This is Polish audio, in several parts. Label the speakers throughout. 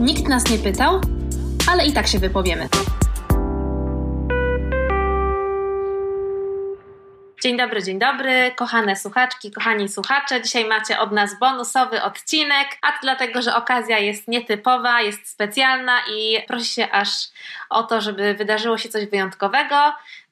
Speaker 1: Nikt nas nie pytał, ale i tak się wypowiemy. Dzień dobry, dzień dobry, kochane słuchaczki, kochani słuchacze. Dzisiaj macie od nas bonusowy odcinek, a to dlatego, że okazja jest nietypowa, jest specjalna i prosi się aż o to, żeby wydarzyło się coś wyjątkowego.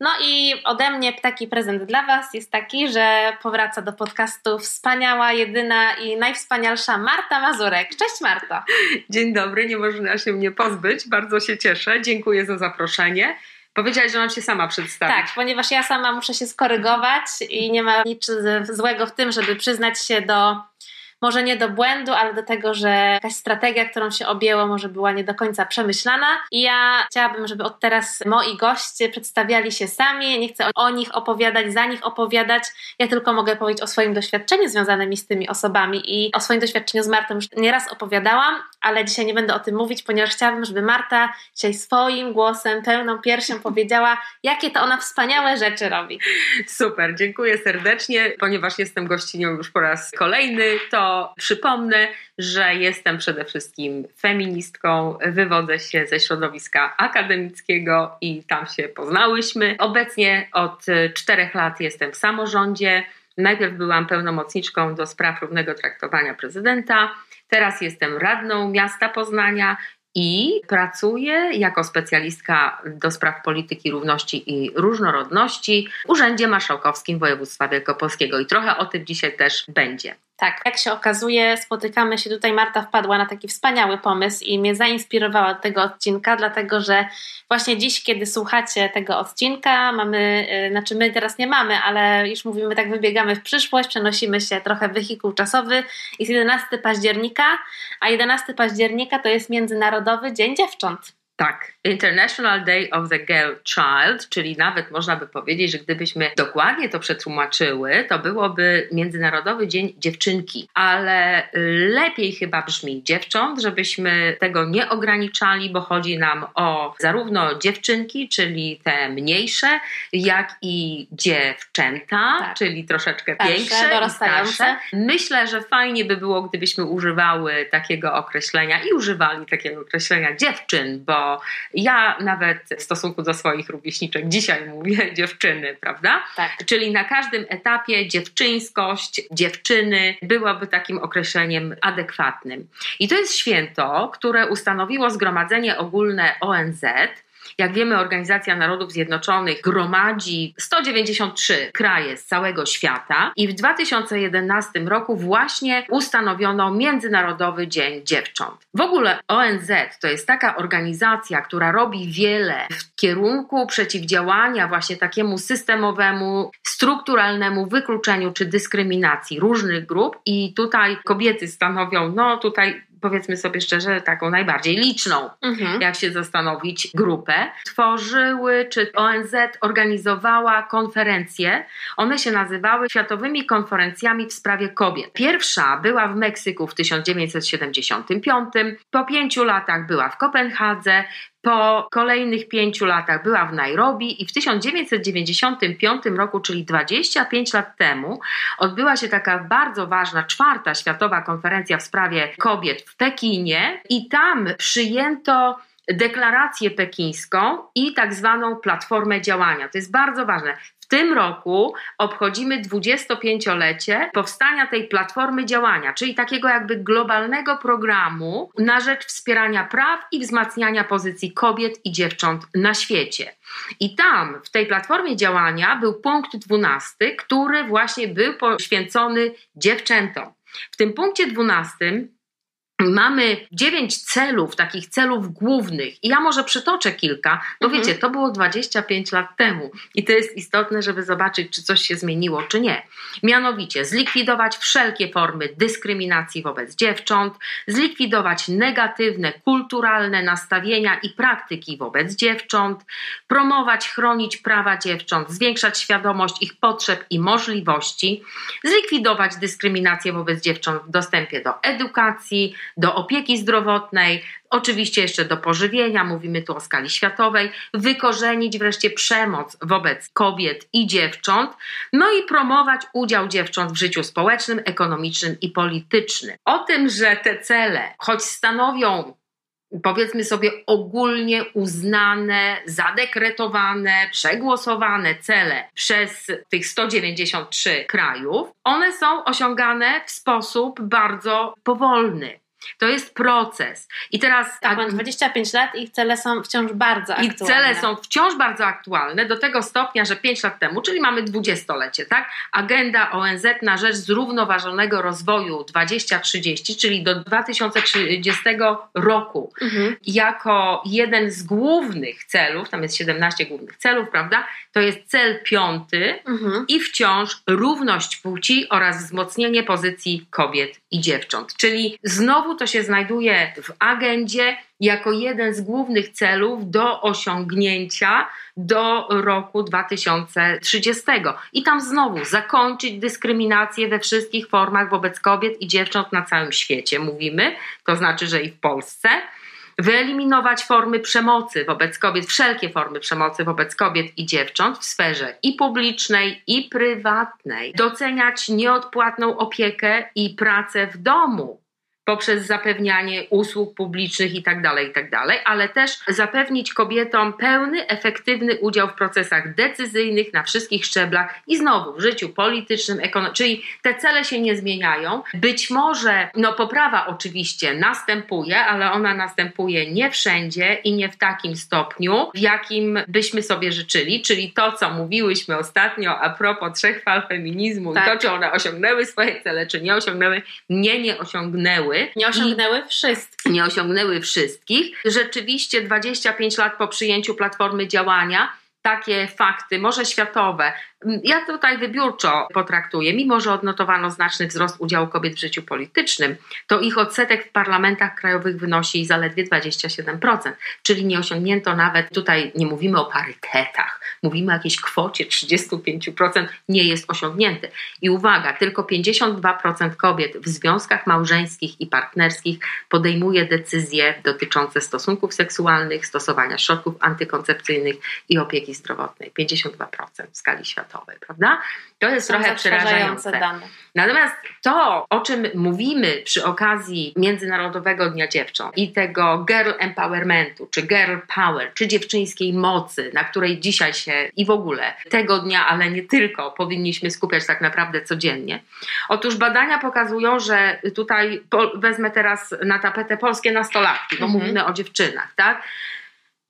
Speaker 1: No i ode mnie taki prezent dla Was jest taki, że powraca do podcastu wspaniała, jedyna i najwspanialsza Marta Mazurek. Cześć Marto.
Speaker 2: Dzień dobry, nie można się mnie pozbyć, bardzo się cieszę, dziękuję za zaproszenie. Powiedziałaś, że mam się sama przedstawić.
Speaker 1: Tak, ponieważ ja sama muszę się skorygować i nie ma nic złego w tym, żeby przyznać się do może nie do błędu, ale do tego, że jakaś strategia, którą się objęło, może była nie do końca przemyślana. I ja chciałabym, żeby od teraz moi goście przedstawiali się sami. Nie chcę o nich opowiadać, za nich opowiadać. Ja tylko mogę powiedzieć o swoim doświadczeniu związanym z tymi osobami i o swoim doświadczeniu z Martą już nieraz opowiadałam, ale dzisiaj nie będę o tym mówić, ponieważ chciałabym, żeby Marta dzisiaj swoim głosem, pełną piersią powiedziała, jakie to ona wspaniałe rzeczy robi.
Speaker 2: Super, dziękuję serdecznie. Ponieważ jestem gościnią już po raz kolejny, to przypomnę, że jestem przede wszystkim feministką, wywodzę się ze środowiska akademickiego i tam się poznałyśmy. Obecnie od czterech lat jestem w samorządzie. Najpierw byłam pełnomocniczką do spraw równego traktowania prezydenta, teraz jestem radną miasta Poznania i pracuję jako specjalistka do spraw polityki równości i różnorodności w Urzędzie Marszałkowskim Województwa Wielkopolskiego i trochę o tym dzisiaj też będzie.
Speaker 1: Tak, jak się okazuje, spotykamy się tutaj. Marta wpadła na taki wspaniały pomysł i mnie zainspirowała do tego odcinka, dlatego że właśnie dziś, kiedy słuchacie tego odcinka, mamy, y, znaczy my teraz nie mamy, ale już mówimy tak, wybiegamy w przyszłość, przenosimy się trochę wehikuł czasowy. Jest 11 października, a 11 października to jest Międzynarodowy Dzień Dziewcząt.
Speaker 2: Tak, International Day of the Girl Child, czyli nawet można by powiedzieć, że gdybyśmy dokładnie to przetłumaczyły, to byłoby Międzynarodowy Dzień Dziewczynki, ale lepiej chyba brzmi dziewcząt, żebyśmy tego nie ograniczali, bo chodzi nam o zarówno dziewczynki, czyli te mniejsze, jak i dziewczęta, tak. czyli troszeczkę starsze, większe dorastające. starsze. Myślę, że fajnie by było, gdybyśmy używały takiego określenia i używali takiego określenia dziewczyn, bo ja nawet w stosunku do swoich rówieśniczek dzisiaj mówię dziewczyny, prawda?
Speaker 1: Tak.
Speaker 2: Czyli na każdym etapie dziewczyńskość, dziewczyny byłaby takim określeniem adekwatnym. I to jest święto, które ustanowiło Zgromadzenie Ogólne ONZ jak wiemy, Organizacja Narodów Zjednoczonych gromadzi 193 kraje z całego świata i w 2011 roku właśnie ustanowiono Międzynarodowy Dzień Dziewcząt. W ogóle ONZ to jest taka organizacja, która robi wiele w kierunku przeciwdziałania właśnie takiemu systemowemu, strukturalnemu wykluczeniu czy dyskryminacji różnych grup i tutaj kobiety stanowią, no tutaj powiedzmy sobie szczerze, taką najbardziej liczną, mhm. jak się zastanowić, grupę. Tworzyły, czy ONZ organizowała konferencje. One się nazywały Światowymi Konferencjami w sprawie kobiet. Pierwsza była w Meksyku w 1975. Po pięciu latach była w Kopenhadze, po kolejnych pięciu latach była w Nairobi i w 1995 roku, czyli 25 lat temu, odbyła się taka bardzo ważna czwarta światowa konferencja w sprawie kobiet w Pekinie i tam przyjęto deklarację pekińską i tak zwaną platformę działania. To jest bardzo ważne tym roku obchodzimy 25-lecie powstania tej platformy działania, czyli takiego jakby globalnego programu na rzecz wspierania praw i wzmacniania pozycji kobiet i dziewcząt na świecie. I tam w tej platformie działania był punkt 12, który właśnie był poświęcony dziewczętom. W tym punkcie 12 Mamy dziewięć celów, takich celów głównych, i ja może przytoczę kilka, bo mhm. wiecie, to było 25 lat temu i to jest istotne, żeby zobaczyć, czy coś się zmieniło, czy nie. Mianowicie, zlikwidować wszelkie formy dyskryminacji wobec dziewcząt, zlikwidować negatywne kulturalne nastawienia i praktyki wobec dziewcząt, promować, chronić prawa dziewcząt, zwiększać świadomość ich potrzeb i możliwości, zlikwidować dyskryminację wobec dziewcząt w dostępie do edukacji, do opieki zdrowotnej, oczywiście jeszcze do pożywienia, mówimy tu o skali światowej, wykorzenić wreszcie przemoc wobec kobiet i dziewcząt, no i promować udział dziewcząt w życiu społecznym, ekonomicznym i politycznym. O tym, że te cele, choć stanowią powiedzmy sobie, ogólnie uznane, zadekretowane, przegłosowane cele przez tych 193 krajów, one są osiągane w sposób bardzo powolny. To jest proces. I teraz.
Speaker 1: Tak, mam 25 lat i cele są wciąż bardzo aktualne.
Speaker 2: I cele są wciąż bardzo aktualne do tego stopnia, że 5 lat temu, czyli mamy dwudziestolecie, tak? Agenda ONZ na rzecz zrównoważonego rozwoju 2030, czyli do 2030 roku, mhm. jako jeden z głównych celów, tam jest 17 głównych celów, prawda? To jest cel piąty mhm. i wciąż równość płci oraz wzmocnienie pozycji kobiet i dziewcząt. Czyli znowu to się znajduje w agendzie jako jeden z głównych celów do osiągnięcia do roku 2030. I tam znowu zakończyć dyskryminację we wszystkich formach wobec kobiet i dziewcząt na całym świecie, mówimy, to znaczy, że i w Polsce. Wyeliminować formy przemocy wobec kobiet, wszelkie formy przemocy wobec kobiet i dziewcząt w sferze i publicznej, i prywatnej, doceniać nieodpłatną opiekę i pracę w domu, poprzez zapewnianie usług publicznych itd., tak itd., tak ale też zapewnić kobietom pełny, efektywny udział w procesach decyzyjnych na wszystkich szczeblach i znowu w życiu politycznym, ekonomicznym, czyli te cele się nie zmieniają. Być może, no poprawa oczywiście następuje, ale ona następuje nie wszędzie i nie w takim stopniu, w jakim byśmy sobie życzyli, czyli to, co mówiłyśmy ostatnio a propos trzech fal feminizmu tak. i to, czy one osiągnęły swoje cele, czy nie osiągnęły, nie, nie osiągnęły osiągnęły.
Speaker 1: Nie osiągnęły wszystkich.
Speaker 2: Nie osiągnęły wszystkich. Rzeczywiście 25 lat po przyjęciu platformy działania takie fakty, może światowe, ja tutaj wybiórczo potraktuję, mimo że odnotowano znaczny wzrost udziału kobiet w życiu politycznym, to ich odsetek w parlamentach krajowych wynosi zaledwie 27%, czyli nie osiągnięto nawet, tutaj nie mówimy o parytetach, mówimy o jakiejś kwocie 35%, nie jest osiągnięty. I uwaga, tylko 52% kobiet w związkach małżeńskich i partnerskich podejmuje decyzje dotyczące stosunków seksualnych, stosowania środków antykoncepcyjnych i opieki zdrowotnej. 52% w skali światowej prawda? To jest Są trochę przerażające. Dane. Natomiast to, o czym mówimy przy okazji Międzynarodowego Dnia Dziewcząt i tego girl empowermentu, czy girl power, czy dziewczyńskiej mocy, na której dzisiaj się i w ogóle tego dnia, ale nie tylko, powinniśmy skupiać tak naprawdę codziennie. Otóż badania pokazują, że tutaj wezmę teraz na tapetę polskie nastolatki, bo mhm. mówimy o dziewczynach, tak?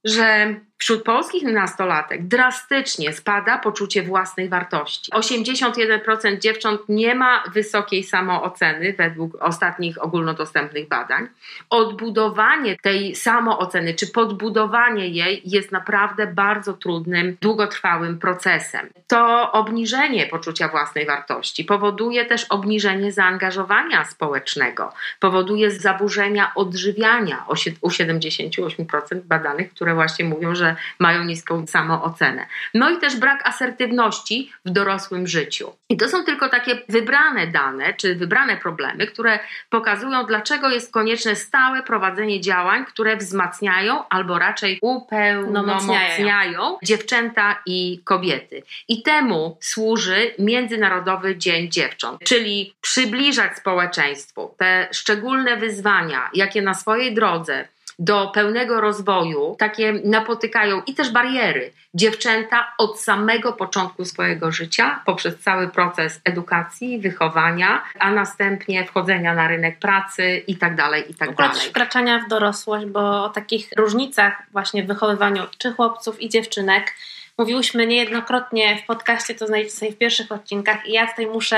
Speaker 2: Że Wśród polskich nastolatek drastycznie spada poczucie własnej wartości. 81% dziewcząt nie ma wysokiej samooceny według ostatnich ogólnodostępnych badań. Odbudowanie tej samooceny czy podbudowanie jej jest naprawdę bardzo trudnym, długotrwałym procesem. To obniżenie poczucia własnej wartości powoduje też obniżenie zaangażowania społecznego, powoduje zaburzenia odżywiania u 78% badanych, które właśnie mówią, że mają niską samoocenę. No i też brak asertywności w dorosłym życiu. I to są tylko takie wybrane dane, czy wybrane problemy, które pokazują, dlaczego jest konieczne stałe prowadzenie działań, które wzmacniają albo raczej upełnomocniają dziewczęta i kobiety. I temu służy Międzynarodowy Dzień Dziewcząt, czyli przybliżać społeczeństwu te szczególne wyzwania, jakie na swojej drodze do pełnego rozwoju, takie napotykają i też bariery dziewczęta od samego początku swojego życia, poprzez cały proces edukacji, wychowania, a następnie wchodzenia na rynek pracy i tak dalej, i tak dalej.
Speaker 1: wkraczania w dorosłość, bo o takich różnicach właśnie w wychowywaniu czy chłopców i dziewczynek mówiłyśmy niejednokrotnie w podcaście, to znajdziecie sobie w pierwszych odcinkach i ja tutaj muszę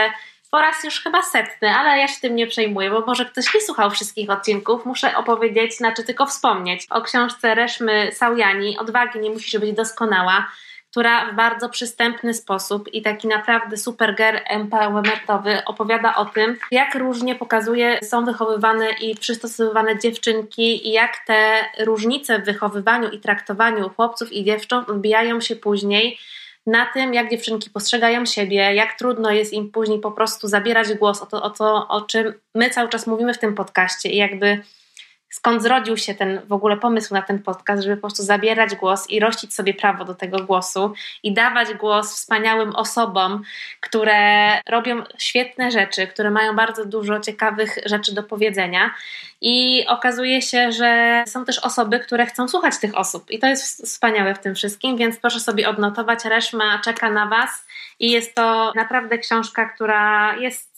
Speaker 1: po raz już chyba setny, ale ja się tym nie przejmuję, bo może ktoś nie słuchał wszystkich odcinków. Muszę opowiedzieć, znaczy tylko wspomnieć o książce Reszmy Saujani Odwagi nie musi być doskonała, która w bardzo przystępny sposób i taki naprawdę super girl empowermentowy opowiada o tym, jak różnie pokazuje, są wychowywane i przystosowywane dziewczynki i jak te różnice w wychowywaniu i traktowaniu chłopców i dziewcząt odbijają się później na tym, jak dziewczynki postrzegają siebie, jak trudno jest im później po prostu zabierać głos o to, o, to, o czym my cały czas mówimy w tym podcaście i jakby skąd zrodził się ten w ogóle pomysł na ten podcast, żeby po prostu zabierać głos i rościć sobie prawo do tego głosu i dawać głos wspaniałym osobom, które robią świetne rzeczy, które mają bardzo dużo ciekawych rzeczy do powiedzenia. I okazuje się, że są też osoby, które chcą słuchać tych osób. I to jest wspaniałe w tym wszystkim, więc proszę sobie odnotować. Reszma czeka na Was i jest to naprawdę książka, która jest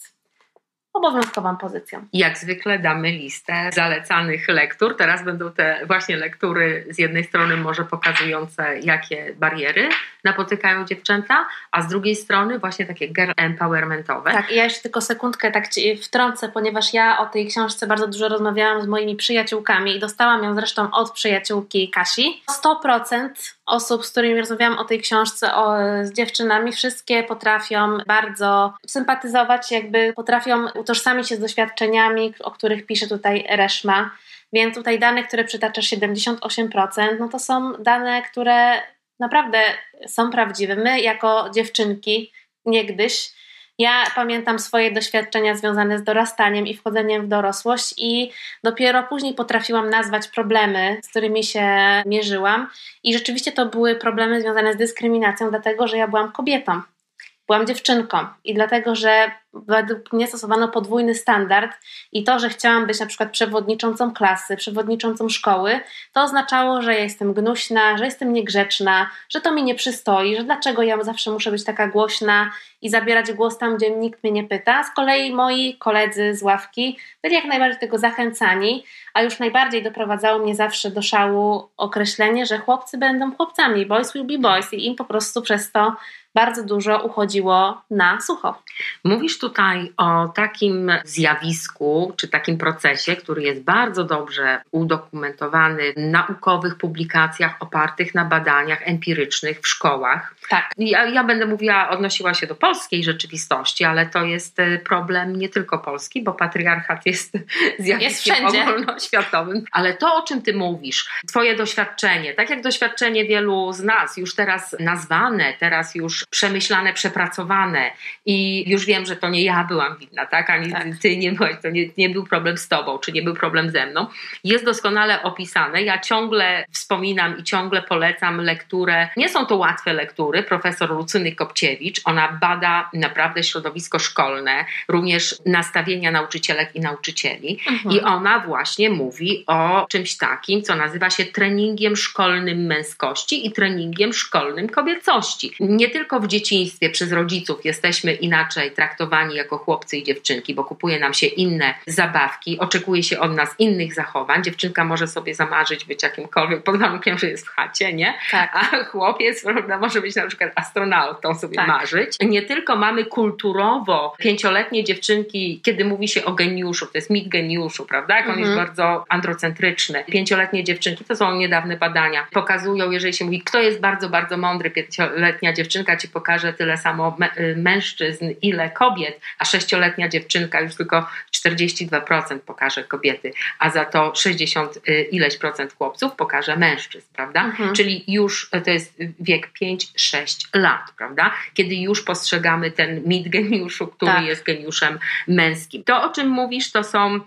Speaker 1: obowiązkową pozycją.
Speaker 2: Jak zwykle damy listę zalecanych lektur. Teraz będą te właśnie lektury z jednej strony może pokazujące, jakie bariery napotykają dziewczęta, a z drugiej strony właśnie takie girl empowermentowe.
Speaker 1: Tak, i ja jeszcze tylko sekundkę tak ci wtrącę, ponieważ ja o tej książce bardzo dużo rozmawiałam z moimi przyjaciółkami i dostałam ją zresztą od przyjaciółki Kasi. 100% osób, z którymi rozmawiałam o tej książce o, z dziewczynami, wszystkie potrafią bardzo sympatyzować, jakby potrafią utożsamić się z doświadczeniami, o których pisze tutaj Reszma. Więc tutaj dane, które przytaczasz 78%, no to są dane, które naprawdę są prawdziwe. My, jako dziewczynki, niegdyś, ja pamiętam swoje doświadczenia związane z dorastaniem i wchodzeniem w dorosłość, i dopiero później potrafiłam nazwać problemy, z którymi się mierzyłam. I rzeczywiście to były problemy związane z dyskryminacją, dlatego że ja byłam kobietą. Byłam dziewczynką i dlatego, że według mnie stosowano podwójny standard i to, że chciałam być na przykład przewodniczącą klasy, przewodniczącą szkoły, to oznaczało, że ja jestem gnuśna, że jestem niegrzeczna, że to mi nie przystoi, że dlaczego ja zawsze muszę być taka głośna i zabierać głos tam, gdzie nikt mnie nie pyta. Z kolei moi koledzy z ławki byli jak najbardziej tego zachęcani, a już najbardziej doprowadzało mnie zawsze do szału określenie, że chłopcy będą chłopcami, boys will be boys i im po prostu przez to bardzo dużo uchodziło na sucho.
Speaker 2: Mówisz tutaj o takim zjawisku, czy takim procesie, który jest bardzo dobrze udokumentowany w naukowych publikacjach opartych na badaniach empirycznych w szkołach.
Speaker 1: Tak.
Speaker 2: Ja, ja będę mówiła, odnosiła się do polskiej rzeczywistości, ale to jest e, problem nie tylko polski, bo patriarchat jest zjawiskiem jest ogólnoświatowym. Ale to, o czym ty mówisz, twoje doświadczenie, tak jak doświadczenie wielu z nas, już teraz nazwane, teraz już przemyślane, przepracowane i już wiem, że to nie ja byłam winna, tak? Ani tak. ty nie byłaś, to nie, nie był problem z tobą, czy nie był problem ze mną. Jest doskonale opisane. Ja ciągle wspominam i ciągle polecam lekturę. Nie są to łatwe lektury. Profesor Lucyny Kopciewicz, ona bada naprawdę środowisko szkolne, również nastawienia nauczycielek i nauczycieli. Mhm. I ona właśnie mówi o czymś takim, co nazywa się treningiem szkolnym męskości i treningiem szkolnym kobiecości. Nie tylko w dzieciństwie przez rodziców jesteśmy inaczej traktowani jako chłopcy i dziewczynki, bo kupuje nam się inne zabawki, oczekuje się od nas innych zachowań. Dziewczynka może sobie zamarzyć być jakimkolwiek pod warunkiem, że jest w chacie, nie?
Speaker 1: Tak.
Speaker 2: A chłopiec prawda, może być na przykład astronautą sobie tak. marzyć. Nie tylko mamy kulturowo pięcioletnie dziewczynki, kiedy mówi się o geniuszu, to jest mit geniuszu, prawda? Jak on jest mhm. bardzo androcentryczny. Pięcioletnie dziewczynki, to są niedawne badania, pokazują, jeżeli się mówi, kto jest bardzo, bardzo mądry, pięcioletnia dziewczynka ci pokaże tyle samo mężczyzn, ile kobiet, a sześcioletnia dziewczynka już tylko 42% pokaże kobiety, a za to 60 y, ileś procent chłopców pokaże mężczyzn, prawda? Mhm. Czyli już to jest wiek 5-6 lat, prawda? Kiedy już postrzegamy ten mit geniuszu, który tak. jest geniuszem męskim. To, o czym mówisz, to są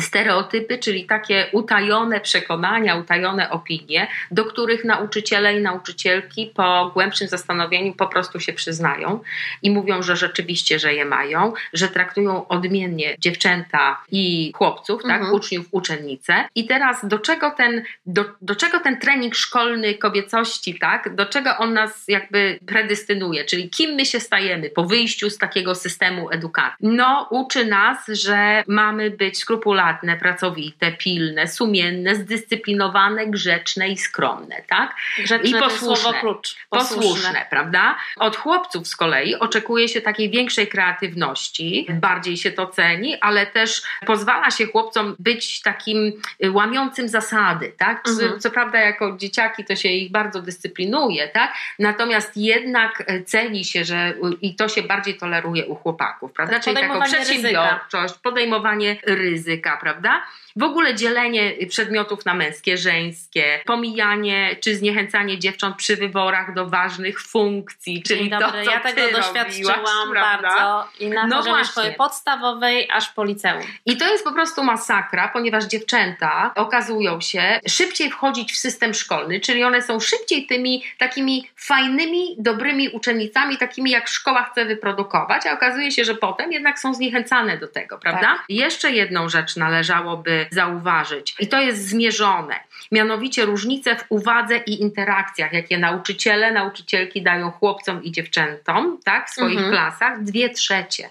Speaker 2: stereotypy, czyli takie utajone przekonania, utajone opinie, do których nauczyciele i nauczycielki po głębszym zastanowieniu po prostu się przyznają i mówią, że rzeczywiście, że je mają, że traktują odmiennie dziewczęta i chłopców, tak, mhm. uczniów, uczennice. I teraz do czego ten, do, do czego ten trening szkolny kobiecości, tak, do czego on nas jakby predystynuje, czyli kim my się stajemy po wyjściu z takiego systemu edukacji? No, uczy nas, że mamy być skrupulatni pracowite, pilne, sumienne, zdyscyplinowane, grzeczne i skromne, tak?
Speaker 1: Grzeczne I posłuszne.
Speaker 2: Klucz. Posłuszne. posłuszne, prawda? Od chłopców z kolei oczekuje się takiej większej kreatywności, bardziej się to ceni, ale też pozwala się chłopcom być takim y, łamiącym zasady, tak? Mhm. Co prawda jako dzieciaki to się ich bardzo dyscyplinuje, tak? Natomiast jednak y, ceni się, że y, i to się bardziej toleruje u chłopaków, prawda?
Speaker 1: Tak, Czyli taką
Speaker 2: przedsiębiorczość, podejmowanie ryzyka, prawda? w ogóle dzielenie przedmiotów na męskie, żeńskie, pomijanie czy zniechęcanie dziewcząt przy wyborach do ważnych funkcji, czyli
Speaker 1: Dzień dobry.
Speaker 2: to, co
Speaker 1: ja tego doświadczyłam
Speaker 2: robiłaś,
Speaker 1: bardzo i na
Speaker 2: No
Speaker 1: poziomie
Speaker 2: właśnie.
Speaker 1: szkoły podstawowej aż po liceum.
Speaker 2: I to jest po prostu masakra, ponieważ dziewczęta okazują się szybciej wchodzić w system szkolny, czyli one są szybciej tymi takimi fajnymi, dobrymi uczennicami, takimi jak szkoła chce wyprodukować, a okazuje się, że potem jednak są zniechęcane do tego, prawda?
Speaker 1: Tak.
Speaker 2: Jeszcze jedną rzecz należałoby zauważyć i to jest zmierzone. Mianowicie różnice w uwadze i interakcjach, jakie nauczyciele, nauczycielki dają chłopcom i dziewczętom tak, w swoich
Speaker 1: Mhm.
Speaker 2: klasach, dwie trzecie.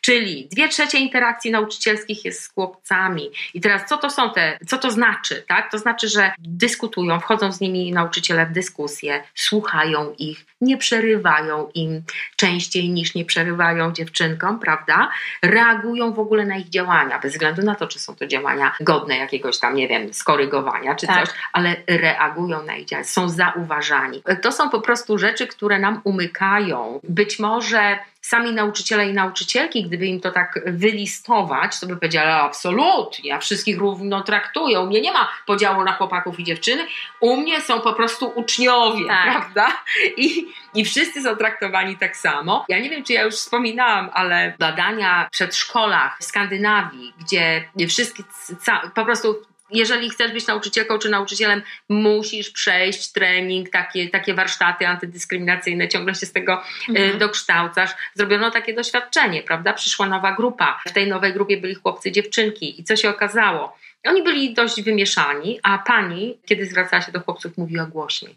Speaker 2: Czyli dwie trzecie interakcji nauczycielskich jest z chłopcami. I teraz co to są te, co to znaczy? Tak? To znaczy, że dyskutują, wchodzą z nimi nauczyciele w dyskusję, słuchają ich, nie przerywają im częściej niż nie przerywają dziewczynkom, prawda? Reagują w ogóle na ich działania, bez względu na to, czy są to działania godne jakiegoś tam, nie wiem, skorygowania czy
Speaker 1: Tak.
Speaker 2: coś, ale reagują na ich działania, są zauważani. To są po prostu rzeczy, które nam umykają. Być może sami nauczyciele i nauczycielki, gdyby im to tak wylistować, to by powiedzieli, absolutnie, ja wszystkich równo traktuję. U mnie nie ma podziału na chłopaków i dziewczyny, u mnie są po prostu uczniowie,
Speaker 1: Tak.
Speaker 2: prawda? I, I wszyscy są traktowani tak samo. Ja nie wiem, czy ja już wspominałam, ale badania w przedszkolach w Skandynawii, gdzie wszystkie, po prostu jeżeli chcesz być nauczycielką czy nauczycielem, musisz przejść trening, takie, takie warsztaty antydyskryminacyjne, ciągle się z tego
Speaker 1: Mhm.
Speaker 2: y, dokształcasz. Zrobiono takie doświadczenie, prawda? Przyszła nowa grupa. W tej nowej grupie byli chłopcy, dziewczynki. I co się okazało? Oni byli dość wymieszani, a pani, kiedy zwracała się do chłopców, mówiła głośniej.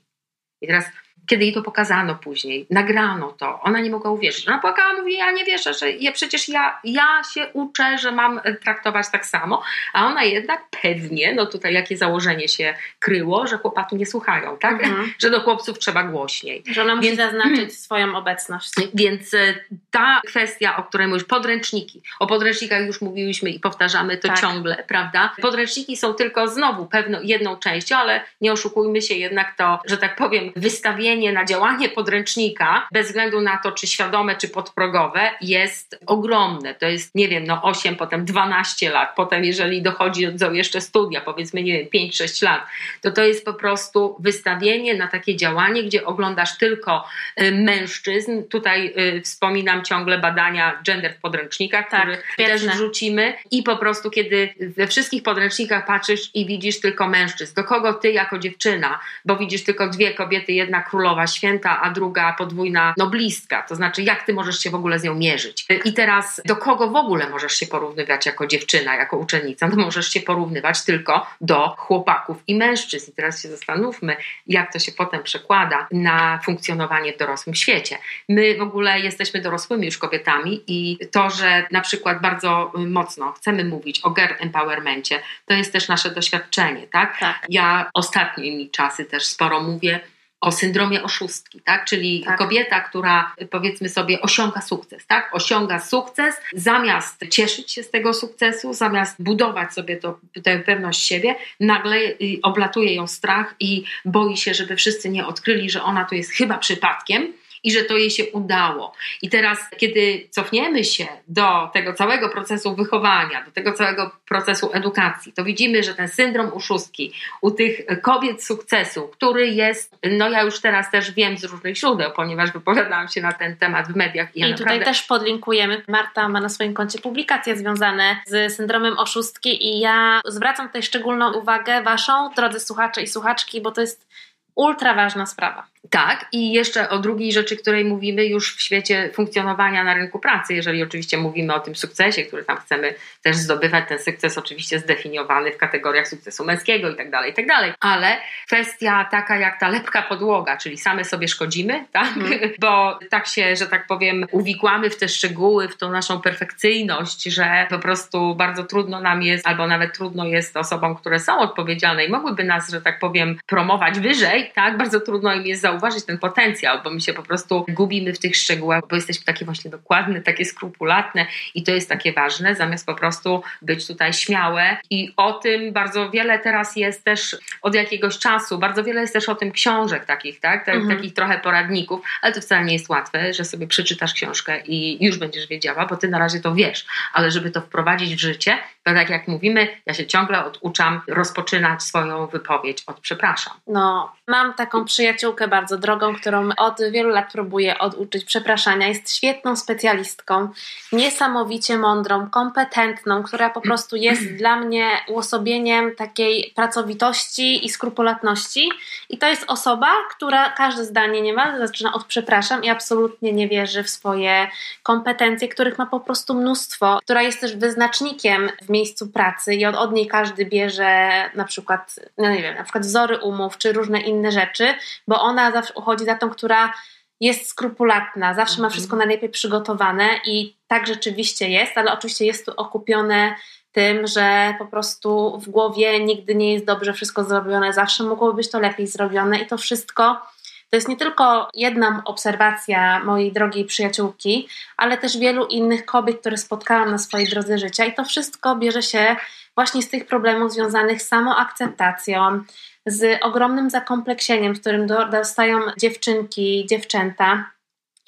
Speaker 2: I teraz, kiedy jej to pokazano później, nagrano to, ona nie mogła uwierzyć. Ona płakała, mówi, ja nie wierzę, że ja, przecież ja, ja się uczę, że mam e, traktować tak samo, a ona jednak pewnie, no tutaj jakie założenie się kryło, że chłopaki nie słuchają, tak?
Speaker 1: Mhm.
Speaker 2: Że do chłopców trzeba głośniej.
Speaker 1: Że ona musi
Speaker 2: Więc-
Speaker 1: zaznaczyć swoją obecność.
Speaker 2: Więc e, ta kwestia, o której mówisz, podręczniki. O podręcznikach już mówiłyśmy i powtarzamy to
Speaker 1: Tak.
Speaker 2: ciągle, prawda? Podręczniki są tylko znowu pewną jedną częścią, ale nie oszukujmy się jednak to, że tak powiem, wystawienie na działanie podręcznika, bez względu na to, czy świadome, czy podprogowe, jest ogromne. To jest, nie wiem, no 8, potem 12 lat, potem jeżeli dochodzi do jeszcze studia, powiedzmy, nie wiem, 5-6 lat, to to jest po prostu wystawienie na takie działanie, gdzie oglądasz tylko y, mężczyzn. Tutaj y, wspominam ciągle badania gender w podręcznikach,
Speaker 1: Tak,
Speaker 2: też wrzucimy. I po prostu, kiedy we wszystkich podręcznikach patrzysz i widzisz tylko mężczyzn, do kogo ty jako dziewczyna, bo widzisz tylko dwie kobiety, jedna królowa święta, a druga podwójna noblistka. To znaczy, jak ty możesz się w ogóle z nią mierzyć? I teraz, do kogo w ogóle możesz się porównywać jako dziewczyna, jako uczennica? No możesz się porównywać tylko do chłopaków i mężczyzn. I teraz się zastanówmy, jak to się potem przekłada na funkcjonowanie w dorosłym świecie. My w ogóle jesteśmy dorosłymi już kobietami i to, że na przykład bardzo mocno chcemy mówić o girl empowermencie, to jest też nasze doświadczenie, tak?
Speaker 1: Tak.
Speaker 2: Ja ostatnimi czasy też sporo mówię o syndromie oszustki, tak? Czyli
Speaker 1: Tak.
Speaker 2: kobieta, która powiedzmy sobie osiąga sukces, tak? Osiąga sukces, zamiast cieszyć się z tego sukcesu, zamiast budować sobie to, tę pewność siebie, nagle y, oblatuje ją strach i boi się, żeby wszyscy nie odkryli, że ona to jest chyba przypadkiem i że to jej się udało. I teraz, kiedy cofniemy się do tego całego procesu wychowania, do tego całego procesu edukacji, to widzimy, że ten syndrom uszustki u tych kobiet sukcesu, który jest, no ja już teraz też wiem z różnych źródeł, ponieważ wypowiadałam się na ten temat w mediach i ja
Speaker 1: I tutaj
Speaker 2: naprawdę...
Speaker 1: też podlinkujemy. Marta ma na swoim koncie publikacje związane z syndromem oszustki i ja zwracam tutaj szczególną uwagę Waszą, drodzy słuchacze i słuchaczki, bo to jest ultra ważna sprawa.
Speaker 2: Tak, i jeszcze o drugiej rzeczy, której mówimy już w świecie funkcjonowania na rynku pracy, jeżeli oczywiście mówimy o tym sukcesie, który tam chcemy też zdobywać, ten sukces oczywiście zdefiniowany w kategoriach sukcesu męskiego i tak dalej, i tak dalej, ale kwestia taka jak ta lepka podłoga, czyli same sobie szkodzimy, tak,
Speaker 1: Mhm.
Speaker 2: bo tak się, że tak powiem, uwikłamy w te szczegóły, w tą naszą perfekcyjność, że po prostu bardzo trudno nam jest, albo nawet trudno jest osobom, które są odpowiedzialne i mogłyby nas, że tak powiem, promować wyżej, tak, bardzo trudno im jest zauważyć ten potencjał, bo my się po prostu gubimy w tych szczegółach, bo jesteśmy takie właśnie dokładne, takie skrupulatne i to jest takie ważne, zamiast po prostu być tutaj śmiałe i o tym bardzo wiele teraz jest też od jakiegoś czasu, bardzo wiele jest też o tym książek takich, tak, tak
Speaker 1: Mhm.
Speaker 2: takich trochę poradników, ale to wcale nie jest łatwe, że sobie przeczytasz książkę i już będziesz wiedziała, bo ty na razie to wiesz, ale żeby to wprowadzić w życie, to tak jak mówimy, ja się ciągle oduczam rozpoczynać swoją wypowiedź od przepraszam.
Speaker 1: No, mam taką przyjaciółkę bardzo drogą, którą od wielu lat próbuję oduczyć przepraszania. Jest świetną specjalistką, niesamowicie mądrą, kompetentną, która po prostu jest dla mnie uosobieniem takiej pracowitości i skrupulatności. I to jest osoba, która każde zdanie niemal zaczyna od przepraszam i absolutnie nie wierzy w swoje kompetencje, których ma po prostu mnóstwo, która jest też wyznacznikiem w miejscu pracy i od, od niej każdy bierze na przykład, no nie wiem, na przykład wzory umów czy różne inne rzeczy, bo ona zawsze uchodzi za tą, która jest skrupulatna, zawsze ma mhm. wszystko najlepiej przygotowane i tak rzeczywiście jest, ale oczywiście jest tu okupione tym, że po prostu w głowie nigdy nie jest dobrze wszystko zrobione, zawsze mogłoby być to lepiej zrobione i to wszystko to jest nie tylko jedna obserwacja mojej drogiej przyjaciółki, ale też wielu innych kobiet, które spotkałam na swojej drodze życia. I to wszystko bierze się właśnie z tych problemów związanych z samoakceptacją, z ogromnym zakompleksieniem, w którym dostają dziewczynki, dziewczęta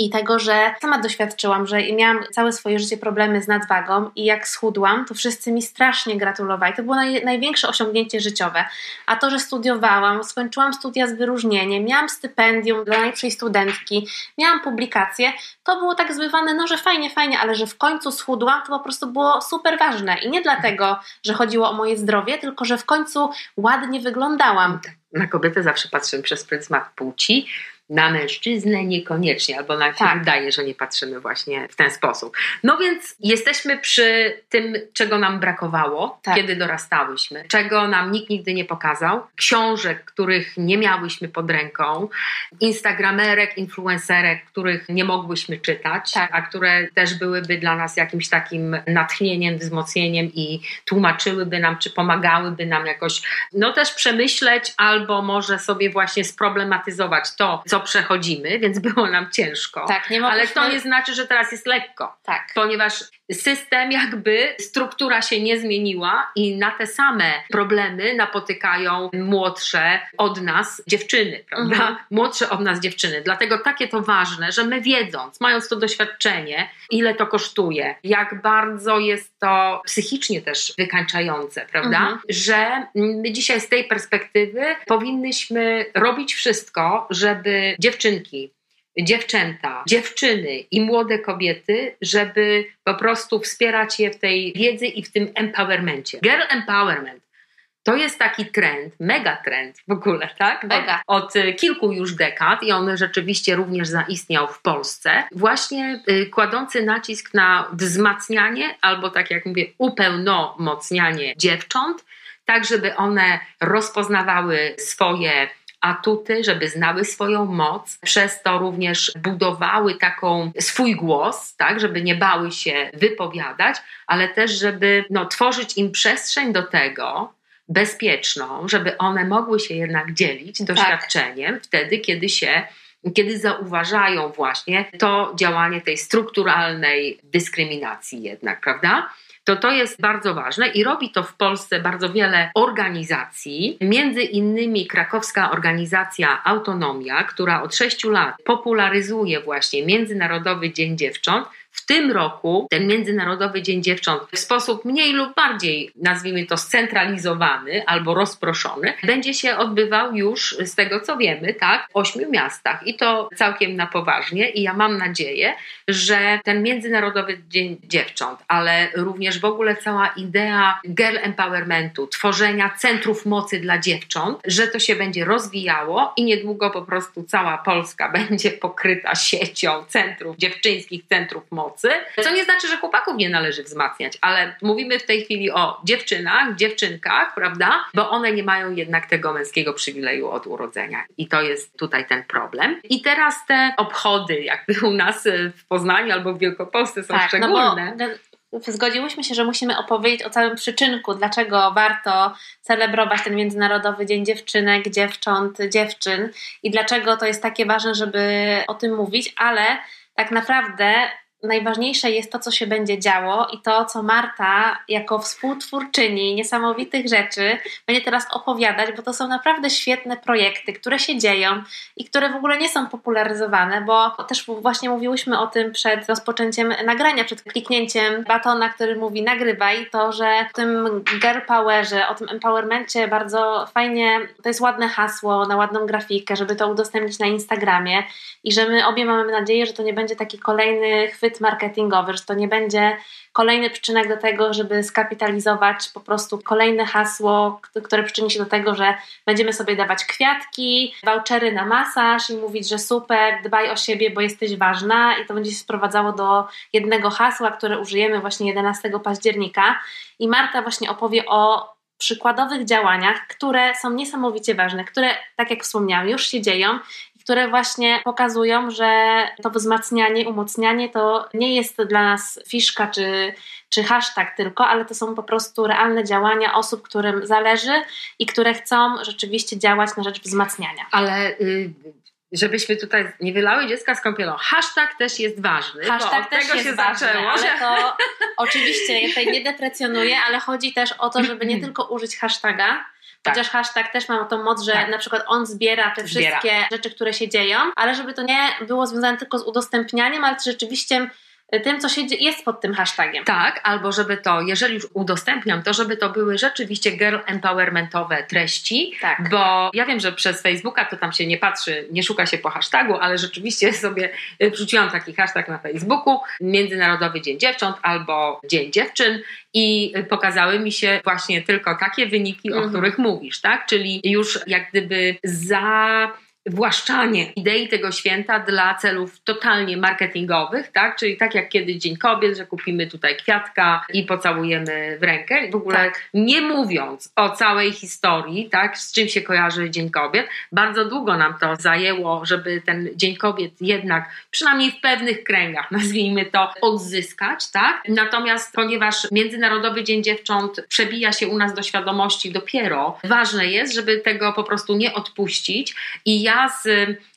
Speaker 1: i tego, że sama doświadczyłam, że miałam całe swoje życie problemy z nadwagą i jak schudłam, to wszyscy mi strasznie gratulowali. To było naj, największe osiągnięcie życiowe. A to, że studiowałam, skończyłam studia z wyróżnieniem, miałam stypendium dla najlepszej studentki, miałam publikacje, to było tak zbywane, no że fajnie, fajnie, ale że w końcu schudłam, to po prostu było super ważne. I nie dlatego, że chodziło o moje zdrowie, tylko że w końcu ładnie wyglądałam.
Speaker 2: Na kobietę zawsze patrzymy przez pryzmat płci, na mężczyznę niekoniecznie, albo nam się tak. wydaje, że nie patrzymy właśnie w ten sposób. No więc jesteśmy przy tym, czego nam brakowało, tak. kiedy dorastałyśmy, czego nam nikt nigdy nie pokazał, książek, których nie miałyśmy pod ręką, instagramerek, influencerek, których nie mogłyśmy czytać, tak. a które też byłyby dla nas jakimś takim natchnieniem, wzmocnieniem i tłumaczyłyby nam, czy pomagałyby nam jakoś, no też przemyśleć, albo może sobie właśnie sproblematyzować to, co przechodzimy, więc było nam ciężko. Tak, nie Ale to nie znaczy, że teraz jest lekko. Tak. Ponieważ system jakby, struktura się nie zmieniła i na te same problemy napotykają młodsze od nas dziewczyny, prawda? Mhm. Młodsze od nas dziewczyny. Dlatego takie to ważne, że my wiedząc, mając to doświadczenie, ile to kosztuje, jak bardzo jest to psychicznie też wykańczające, prawda? Mhm. Że my dzisiaj z tej perspektywy powinnyśmy robić wszystko, żeby dziewczynki dziewczęta, dziewczyny i młode kobiety, żeby po prostu wspierać je w tej wiedzy i w tym empowermencie. Girl empowerment to jest taki trend, mega trend w ogóle, tak? Mega. Od, od, kilku już dekad i on rzeczywiście również zaistniał w Polsce, właśnie y, kładący nacisk na wzmacnianie albo tak jak mówię, upełnomocnianie dziewcząt, tak żeby one rozpoznawały swoje atuty, żeby znały swoją moc, przez to również budowały taką swój głos, tak, żeby nie bały się wypowiadać, ale też żeby no, tworzyć im przestrzeń do tego, bezpieczną, żeby one mogły się jednak dzielić tak. doświadczeniem tak. wtedy, kiedy się kiedy zauważają właśnie to działanie tej strukturalnej dyskryminacji jednak, prawda? To to jest bardzo ważne i robi to w Polsce bardzo wiele organizacji, między innymi krakowska organizacja Autonomia, która od 6 lat popularyzuje właśnie Międzynarodowy Dzień Dziewcząt w tym roku ten Międzynarodowy Dzień Dziewcząt w sposób mniej lub bardziej, nazwijmy to, scentralizowany albo rozproszony, będzie się odbywał już z tego co wiemy, tak, w ośmiu miastach i to całkiem na poważnie. I ja mam nadzieję, że ten Międzynarodowy Dzień Dziewcząt, ale również w ogóle cała idea girl empowermentu, tworzenia centrów mocy dla dziewcząt, że to się będzie rozwijało i niedługo po prostu cała Polska będzie pokryta siecią centrów, dziewczyńskich centrów mocy mocy, co nie znaczy, że chłopaków nie należy wzmacniać, ale mówimy w tej chwili o dziewczynach, dziewczynkach, prawda? Bo one nie mają jednak tego męskiego przywileju od urodzenia. I to jest tutaj ten problem. I teraz te obchody, jakby u nas w Poznaniu albo w Wielkopolsce są tak, szczególne. No
Speaker 1: zgodziłyśmy się, że musimy opowiedzieć o całym przyczynku, dlaczego warto celebrować ten Międzynarodowy Dzień Dziewczynek, Dziewcząt, Dziewczyn i dlaczego to jest takie ważne, żeby o tym mówić, ale tak naprawdę najważniejsze jest to, co się będzie działo i to, co Marta jako współtwórczyni niesamowitych rzeczy będzie teraz opowiadać, bo to są naprawdę świetne projekty, które się dzieją i które w ogóle nie są popularyzowane, bo też właśnie mówiłyśmy o tym przed rozpoczęciem nagrania, przed kliknięciem batona, który mówi nagrywaj, to, że w tym girl powerze, o tym empowermencie bardzo fajnie, to jest ładne hasło na ładną grafikę, żeby to udostępnić na Instagramie i że my obie mamy nadzieję, że to nie będzie taki kolejny chwyt marketingowy, że to nie będzie kolejny przyczynek do tego, żeby skapitalizować po prostu kolejne hasło, które przyczyni się do tego, że będziemy sobie dawać kwiatki, vouchery na masaż i mówić, że super, dbaj o siebie, bo jesteś ważna i to będzie się sprowadzało do jednego hasła, które użyjemy właśnie 11 października. I Marta właśnie opowie o przykładowych działaniach, które są niesamowicie ważne, które, tak jak wspomniałam, już się dzieją które właśnie pokazują, że to wzmacnianie, umocnianie to nie jest dla nas fiszka czy, czy hashtag tylko, ale to są po prostu realne działania osób, którym zależy i które chcą rzeczywiście działać na rzecz wzmacniania.
Speaker 2: Ale y, żebyśmy tutaj nie wylały dziecka z kąpielą. Hashtag też jest ważny.
Speaker 1: Hashtag też
Speaker 2: tego
Speaker 1: jest
Speaker 2: się
Speaker 1: ważny,
Speaker 2: zaczęło,
Speaker 1: ale
Speaker 2: że...
Speaker 1: to oczywiście ja tutaj nie deprecjonuję, ale chodzi też o to, żeby nie tylko użyć hashtaga, tak. Chociaż hashtag też ma tą moc, że tak. na przykład on zbiera te zbiera. wszystkie rzeczy, które się dzieją, ale żeby to nie było związane tylko z udostępnianiem, ale też rzeczywiście tym, co się jest pod tym hashtagiem.
Speaker 2: Tak, albo żeby to, jeżeli już udostępniam, to żeby to były rzeczywiście girl empowermentowe treści, tak. bo ja wiem, że przez Facebooka to tam się nie patrzy, nie szuka się po hashtagu, ale rzeczywiście sobie y, wrzuciłam taki hashtag na Facebooku, Międzynarodowy Dzień Dziewcząt albo Dzień Dziewczyn i pokazały mi się właśnie tylko takie wyniki, mhm. o których mówisz, tak? Czyli już jak gdyby za właszczanie idei tego święta dla celów totalnie marketingowych, tak? Czyli tak jak kiedyś Dzień Kobiet, że kupimy tutaj kwiatka i pocałujemy w rękę. W ogóle tak. nie mówiąc o całej historii, tak? Z czym się kojarzy Dzień Kobiet. Bardzo długo nam to zajęło, żeby ten Dzień Kobiet jednak, przynajmniej w pewnych kręgach, nazwijmy to, odzyskać, tak? Natomiast ponieważ Międzynarodowy Dzień Dziewcząt przebija się u nas do świadomości dopiero, ważne jest, żeby tego po prostu nie odpuścić i ja ja z,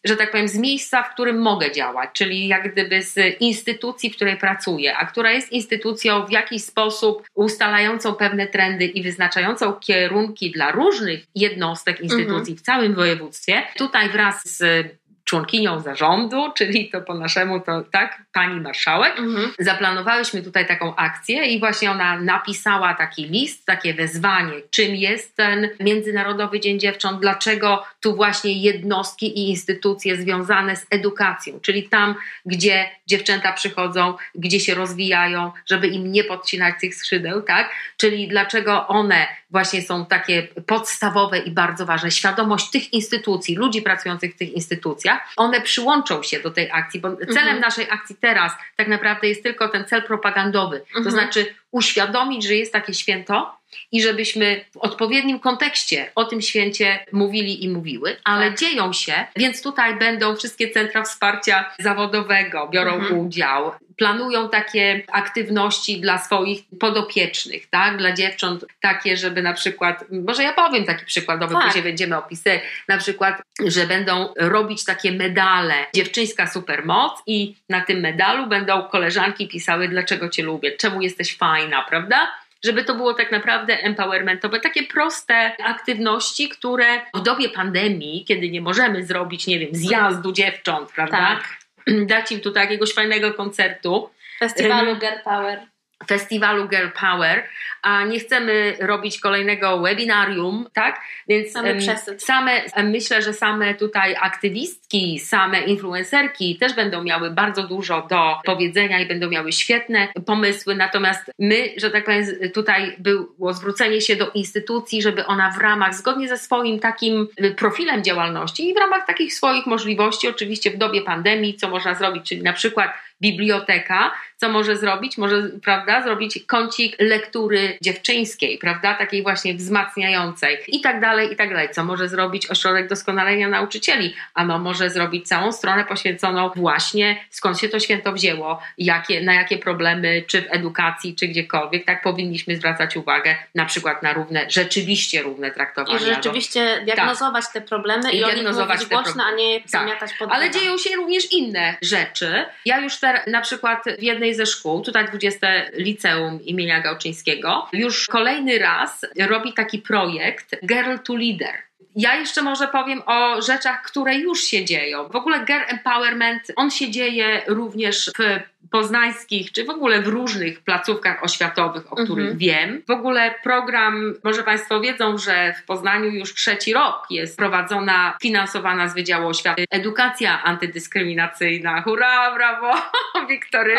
Speaker 2: że tak powiem, z miejsca, w którym mogę działać, czyli jak gdyby z instytucji, w której pracuję, a która jest instytucją w jakiś sposób ustalającą pewne trendy i wyznaczającą kierunki dla różnych jednostek, instytucji mhm. w całym województwie. Tutaj wraz z członkinią zarządu, czyli to po naszemu to tak, pani marszałek. Mhm. Zaplanowałyśmy tutaj taką akcję i właśnie ona napisała taki list, takie wezwanie, czym jest ten Międzynarodowy Dzień Dziewcząt, dlaczego tu właśnie jednostki i instytucje związane z edukacją, czyli tam, gdzie dziewczęta przychodzą, gdzie się rozwijają, żeby im nie podcinać tych skrzydeł, tak? Czyli dlaczego one właśnie są takie podstawowe i bardzo ważne. Świadomość tych instytucji, ludzi pracujących w tych instytucjach, one przyłączą się do tej akcji, bo celem mhm. naszej akcji teraz tak naprawdę jest tylko ten cel propagandowy. Mhm. To znaczy uświadomić, że jest takie święto i żebyśmy w odpowiednim kontekście o tym święcie mówili i mówiły, ale tak. dzieją się, więc tutaj będą wszystkie centra wsparcia zawodowego, biorą mhm. udział, planują takie aktywności dla swoich podopiecznych, tak, dla dziewcząt, takie, żeby na przykład, może ja powiem taki przykładowy, tak. później będziemy opisy, na przykład, że będą robić takie medale, dziewczyńska supermoc i na tym medalu będą koleżanki pisały, dlaczego cię lubię, czemu jesteś fajna, prawda? żeby to było tak naprawdę empowermentowe, takie proste aktywności, które w dobie pandemii, kiedy nie możemy zrobić, nie wiem, zjazdu dziewcząt, prawda? Tak. Dać im tutaj jakiegoś fajnego koncertu.
Speaker 1: Festiwalu Girl Power
Speaker 2: festiwalu Girl Power, a nie chcemy robić kolejnego webinarium, tak?
Speaker 1: Więc same,
Speaker 2: same myślę, że same tutaj aktywistki, same influencerki też będą miały bardzo dużo do powiedzenia i będą miały świetne pomysły, natomiast my, że tak powiem, tutaj było zwrócenie się do instytucji, żeby ona w ramach, zgodnie ze swoim takim profilem działalności i w ramach takich swoich możliwości, oczywiście w dobie pandemii, co można zrobić, czyli na przykład biblioteka, co może zrobić? Może, prawda, zrobić kącik lektury dziewczyńskiej, prawda, takiej właśnie wzmacniającej i tak dalej, i tak dalej. Co może zrobić ośrodek doskonalenia nauczycieli? Ano może zrobić całą stronę poświęconą właśnie skąd się to święto wzięło, jakie, na jakie problemy, czy w edukacji, czy gdziekolwiek, tak powinniśmy zwracać uwagę na przykład na równe, rzeczywiście równe traktowanie.
Speaker 1: I rzeczywiście diagnozować tak. te problemy i, i diagnozować głośno, a nie tak. zamiatać pod
Speaker 2: Ale dzieją się również inne rzeczy. Ja już teraz na przykład w jednej ze szkół, tutaj 20 liceum imienia Gałczyńskiego, już kolejny raz robi taki projekt Girl to Leader. Ja jeszcze może powiem o rzeczach, które już się dzieją. W ogóle Girl Empowerment, on się dzieje również w poznańskich, czy w ogóle w różnych placówkach oświatowych, o których mhm. wiem. W ogóle program, może Państwo wiedzą, że w Poznaniu już trzeci rok jest prowadzona, finansowana z Wydziału Oświaty edukacja antydyskryminacyjna. Hurra, brawo, Wiktory,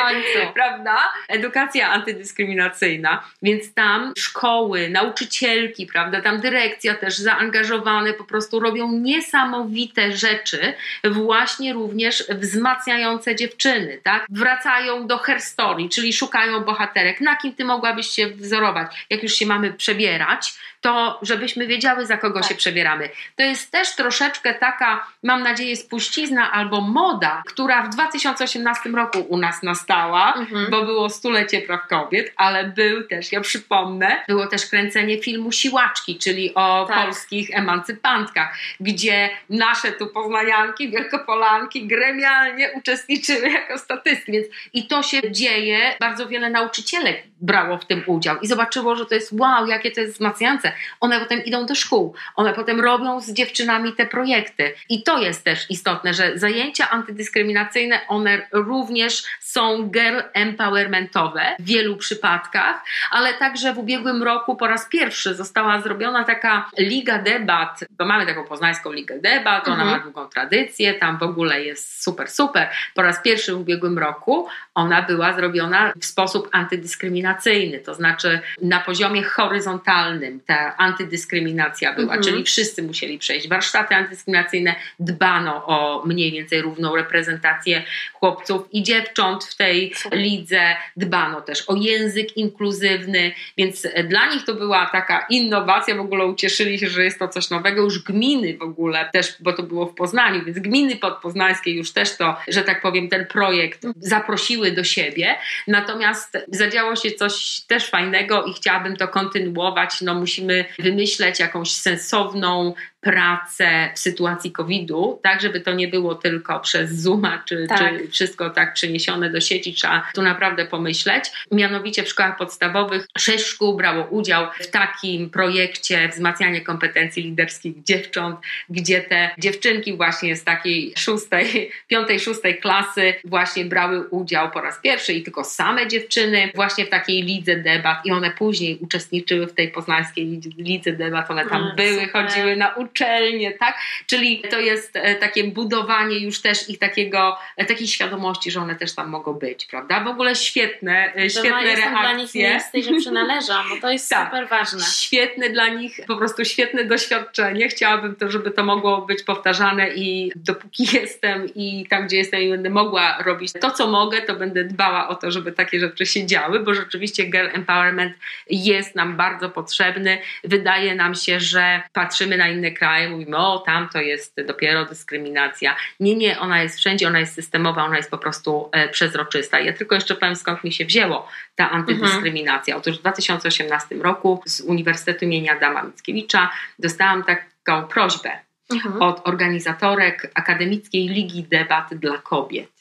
Speaker 2: prawda? Edukacja antydyskryminacyjna, więc tam szkoły, nauczycielki, prawda, tam dyrekcja też zaangażowane po prostu robią niesamowite rzeczy, właśnie również wzmacniające dziewczyny, tak? Wracają wracają do her story, czyli szukają bohaterek. Na kim ty mogłabyś się wzorować, jak już się mamy przebierać, to żebyśmy wiedziały, za kogo tak. się przebieramy. To jest też troszeczkę taka, mam nadzieję, spuścizna albo moda, która w 2018 roku u nas nastała, mhm. bo było stulecie praw kobiet, ale był też, ja przypomnę, było też kręcenie filmu Siłaczki, czyli o tak. polskich emancypantkach, gdzie nasze tu poznanianki, wielkopolanki gremialnie uczestniczyły jako statystki, więc i to się dzieje, bardzo wiele nauczycielek brało w tym udział i zobaczyło, że to jest wow, jakie to jest wzmacniające. One potem idą do szkół, one potem robią z dziewczynami te projekty. I to jest też istotne, że zajęcia antydyskryminacyjne, one również są girl empowermentowe w wielu przypadkach, ale także w ubiegłym roku po raz pierwszy została zrobiona taka liga debat, bo mamy taką poznańską ligę debat, ona mhm. ma długą tradycję, tam w ogóle jest super, super. Po raz pierwszy w ubiegłym roku ona była zrobiona w sposób antydyskryminacyjny, to znaczy na poziomie horyzontalnym ta antydyskryminacja była, mhm. czyli wszyscy musieli przejść. Warsztaty antydyskryminacyjne, dbano o mniej więcej równą reprezentację chłopców i dziewcząt w tej lidze, dbano też o język inkluzywny, więc dla nich to była taka innowacja, w ogóle ucieszyli się, że jest to coś nowego, już gminy w ogóle też, bo to było w Poznaniu, więc gminy podpoznańskie już też to, że tak powiem, ten projekt zaprosiły do siebie, natomiast zadziało się coś też fajnego i chciałabym to kontynuować, no musimy wymyśleć jakąś sensowną pracę w sytuacji COVID-u, tak żeby to nie było tylko przez Zooma, czy, tak. czy wszystko tak przeniesione do sieci, trzeba tu naprawdę pomyśleć. Mianowicie w szkołach podstawowych sześć szkół brało udział w takim projekcie wzmacniania kompetencji liderskich dziewcząt, gdzie te dziewczynki właśnie z takiej szóstej, piątej, szóstej klasy właśnie brały udział po raz pierwszy i tylko same dziewczyny właśnie w takiej lidze debat i one później uczestniczyły w tej poznańskiej lidze debat, one tam mm, były, super. chodziły na uczelnie, tak? Czyli to jest e, takie budowanie już też ich takiego, e, takiej świadomości, że one też tam mogą być, prawda? W ogóle świetne, e, świetne ma, reakcje.
Speaker 1: dla nich miejsce, że przynależą, bo to jest tak, super ważne.
Speaker 2: Świetne dla nich, po prostu świetne doświadczenie. Chciałabym to, żeby to mogło być powtarzane i dopóki jestem i tam, gdzie jestem i będę mogła robić to, co mogę, to będę dbała o to, żeby takie rzeczy się działy, bo rzeczywiście girl empowerment jest nam bardzo potrzebny. Wydaje nam się, że patrzymy na inne kraje, mówimy, o tam to jest dopiero dyskryminacja. Nie, nie, ona jest wszędzie, ona jest systemowa, ona jest po prostu e, przezroczysta. Ja tylko jeszcze powiem, skąd mi się wzięło ta antydyskryminacja. Mhm. Otóż w 2018 roku z Uniwersytetu imienia Adama Mickiewicza dostałam taką prośbę mhm. od organizatorek Akademickiej Ligi Debat dla Kobiet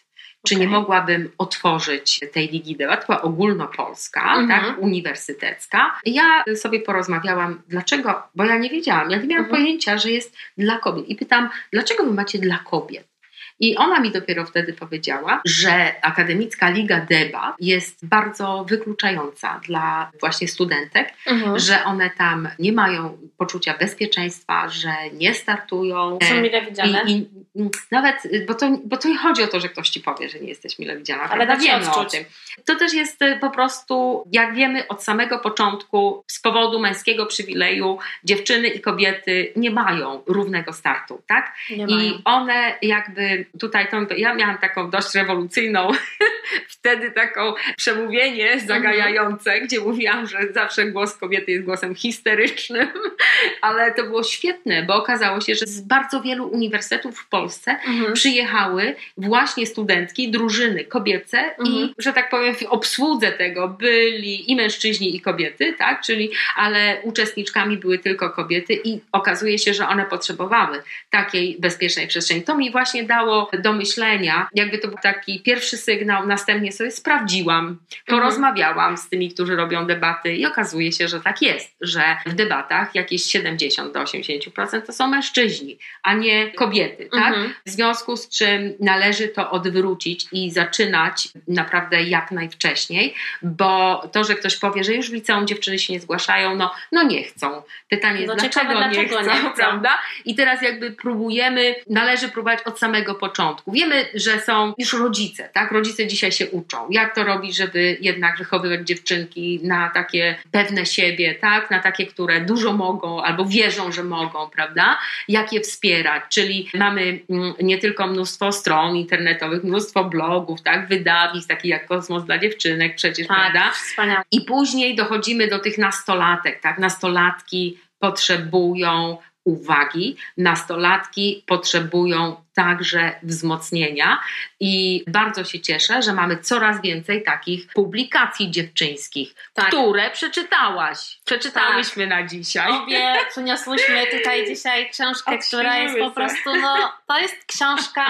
Speaker 2: czy okay. nie mogłabym otworzyć tej ligi debat, była ogólnopolska, mm -hmm. tak, uniwersytecka. Ja sobie porozmawiałam, dlaczego, bo ja nie wiedziałam, ja nie miałam mm -hmm. pojęcia, że jest dla kobiet. I pytam, dlaczego wy macie dla kobiet? I ona mi dopiero wtedy powiedziała, że Akademicka Liga Debat jest bardzo wykluczająca dla właśnie studentek, mhm. że one tam nie mają poczucia bezpieczeństwa, że nie startują.
Speaker 1: Są mile widziane. I, i
Speaker 2: nawet, bo to, bo to nie chodzi o to, że ktoś ci powie, że nie jesteś mile widziana, ale da wiemy o tym. To też jest y, po prostu, jak wiemy od samego początku, z powodu męskiego przywileju dziewczyny i kobiety nie mają równego startu, tak? Nie I mają. one jakby tutaj to, ja miałam taką dość rewolucyjną wtedy taką przemówienie zagajające, mhm. gdzie mówiłam, że zawsze głos kobiety jest głosem histerycznym, ale to było świetne, bo okazało się, że z bardzo wielu uniwersytetów w Polsce mhm. przyjechały właśnie studentki, drużyny kobiece mhm. i, że tak powiem, w obsłudze tego byli i mężczyźni, i kobiety, tak, czyli, ale uczestniczkami były tylko kobiety i okazuje się, że one potrzebowały takiej bezpiecznej przestrzeni. To mi właśnie dało do myślenia, jakby to był taki pierwszy sygnał na następnie sobie sprawdziłam, porozmawiałam z tymi, którzy robią debaty i okazuje się, że tak jest, że w debatach jakieś 70 do 80% to są mężczyźni, a nie kobiety, tak?
Speaker 1: Mhm.
Speaker 2: W związku z czym należy to odwrócić i zaczynać naprawdę jak najwcześniej, bo to, że ktoś powie, że już w liceum dziewczyny się nie zgłaszają, no, no nie chcą. Pytanie jest,
Speaker 1: No
Speaker 2: dlaczego,
Speaker 1: ciekawe,
Speaker 2: nie,
Speaker 1: dlaczego
Speaker 2: chcą,
Speaker 1: nie chcą?
Speaker 2: prawda? I teraz jakby próbujemy, należy próbować od samego początku. Wiemy, że są już rodzice, tak? Rodzice dzisiaj się uczą, jak to robić, żeby jednak wychowywać dziewczynki na takie pewne siebie, tak? Na takie, które dużo mogą albo wierzą, że mogą, prawda? Jak je wspierać, czyli mamy mm, nie tylko mnóstwo stron internetowych, mnóstwo blogów, tak? Wydawnictw, takich jak Kosmos dla dziewczynek przecież,
Speaker 1: Tak,
Speaker 2: prawda?
Speaker 1: wspaniałe.
Speaker 2: I później dochodzimy do tych nastolatek, tak? Nastolatki potrzebują uwagi, nastolatki potrzebują także wzmocnienia i bardzo się cieszę, że mamy coraz więcej takich publikacji dziewczyńskich,
Speaker 1: Tak.
Speaker 2: które przeczytałaś. Przeczytałyśmy na dzisiaj.
Speaker 1: Obie przyniosłyśmy tutaj dzisiaj książkę, która jest po prostu, no to jest książka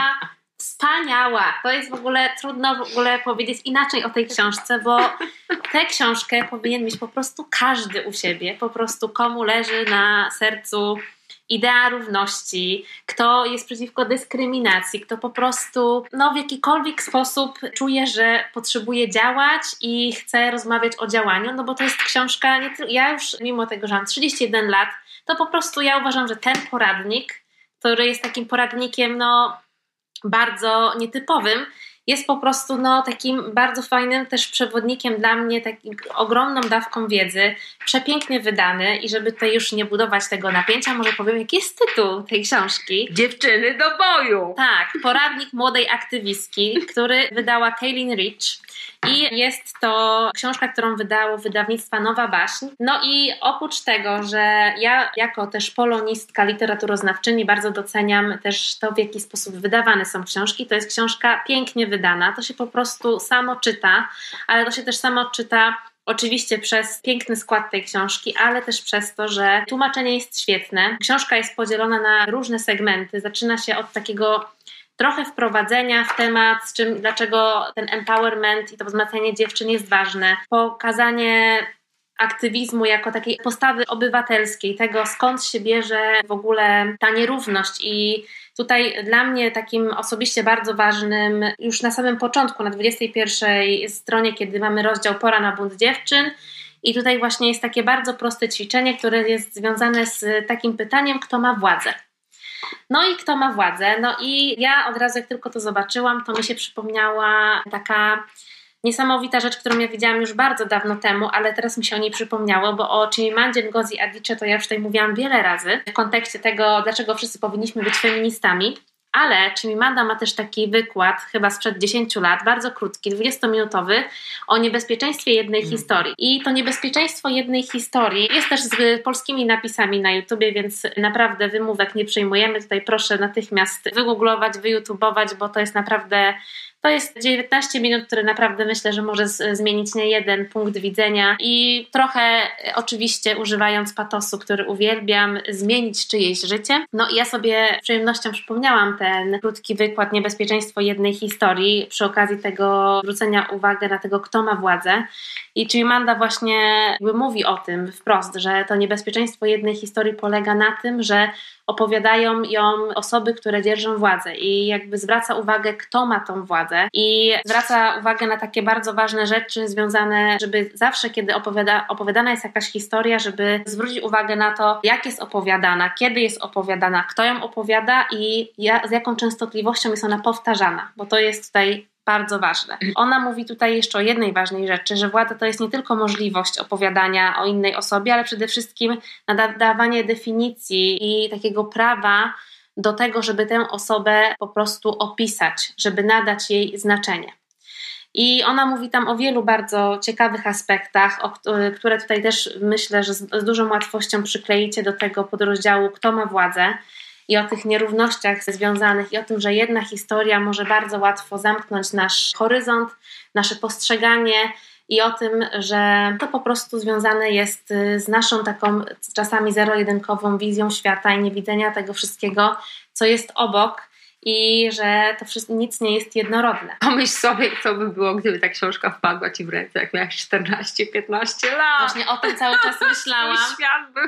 Speaker 1: wspaniała. To jest w ogóle trudno w ogóle powiedzieć inaczej o tej książce, bo tę książkę powinien mieć po prostu każdy u siebie, po prostu komu leży na sercu idea równości, kto jest przeciwko dyskryminacji, kto po prostu no, w jakikolwiek sposób czuje, że potrzebuje działać i chce rozmawiać o działaniu, no bo to jest książka, nie ja już mimo tego, że mam 31 lat, to po prostu ja uważam, że ten poradnik, który jest takim poradnikiem no, bardzo nietypowym, jest po prostu no, takim bardzo fajnym też przewodnikiem dla mnie, takim ogromną dawką wiedzy, przepięknie wydany i żeby tutaj już nie budować tego napięcia, może powiem, jaki jest tytuł tej książki.
Speaker 2: Dziewczyny do boju!
Speaker 1: Tak, poradnik młodej aktywistki, który wydała Kaylin Rich. I jest to książka, którą wydało wydawnictwa Nowa Baśń. No i oprócz tego, że ja jako też polonistka, literaturoznawczyni bardzo doceniam też to, w jaki sposób wydawane są książki. To jest książka pięknie wydana, to się po prostu samo czyta, ale to się też samo czyta Oczywiście przez piękny skład tej książki, ale też przez to, że tłumaczenie jest świetne. Książka jest podzielona na różne segmenty. Zaczyna się od takiego trochę wprowadzenia w temat, z czym, dlaczego ten empowerment i to wzmacnianie dziewczyn jest ważne. Pokazanie aktywizmu jako takiej postawy obywatelskiej, tego skąd się bierze w ogóle ta nierówność i Tutaj dla mnie takim osobiście bardzo ważnym, już na samym początku, na 21 stronie, kiedy mamy rozdział Pora na bunt dziewczyn, i tutaj właśnie jest takie bardzo proste ćwiczenie, które jest związane z takim pytaniem, kto ma władzę. No i kto ma władzę? No i ja od razu, jak tylko to zobaczyłam, to mi się przypomniała taka niesamowita rzecz, którą ja widziałam już bardzo dawno temu, ale teraz mi się o niej przypomniało, bo o Chimimandzie Ngozi Adichie to ja już tutaj mówiłam wiele razy w kontekście tego, dlaczego wszyscy powinniśmy być feministami. Ale Chimamanda ma też taki wykład, chyba sprzed 10 lat, bardzo krótki, 20-minutowy, o niebezpieczeństwie jednej
Speaker 2: Mhm.
Speaker 1: historii. I to niebezpieczeństwo jednej historii jest też z polskimi napisami na YouTubie, więc naprawdę wymówek nie przyjmujemy. Tutaj proszę natychmiast wygooglować, wyjutubować, bo to jest naprawdę to jest 19 minut, które naprawdę myślę, że może zmienić nie jeden punkt widzenia i trochę e, oczywiście używając patosu, który uwielbiam, zmienić czyjeś życie. No i ja sobie z przyjemnością przypomniałam ten krótki wykład Niebezpieczeństwo jednej historii przy okazji tego zwrócenia uwagi na tego, kto ma władzę. I Chimamanda właśnie mówi o tym wprost, że to niebezpieczeństwo jednej historii polega na tym, że opowiadają ją osoby, które dzierżą władzę i jakby zwraca uwagę, kto ma tą władzę i zwraca uwagę na takie bardzo ważne rzeczy związane, żeby zawsze, kiedy opowiada, opowiadana jest jakaś historia, żeby zwrócić uwagę na to, jak jest opowiadana, kiedy jest opowiadana, kto ją opowiada i ja, z jaką częstotliwością jest ona powtarzana, bo to jest tutaj bardzo ważne. Ona mówi tutaj jeszcze o jednej ważnej rzeczy, że władza to jest nie tylko możliwość opowiadania o innej osobie, ale przede wszystkim nadawanie definicji i takiego prawa do tego, żeby tę osobę po prostu opisać, żeby nadać jej znaczenie. I ona mówi tam o wielu bardzo ciekawych aspektach, o, które tutaj też myślę, że z, z dużą łatwością przykleicie do tego podrozdziału Kto ma władzę i o tych nierównościach związanych i o tym, że jedna historia może bardzo łatwo zamknąć nasz horyzont, nasze postrzeganie i o tym, że to po prostu związane jest z naszą taką czasami zero-jedynkową wizją świata i niewidzenia tego wszystkiego, co jest obok i że to wszystko, nic nie jest jednorodne.
Speaker 2: Pomyśl sobie, co by było, gdyby ta książka wpadła Ci w ręce, jak miałaś 14-15 lat.
Speaker 1: Właśnie o tym cały czas myślałam.
Speaker 2: Świat by,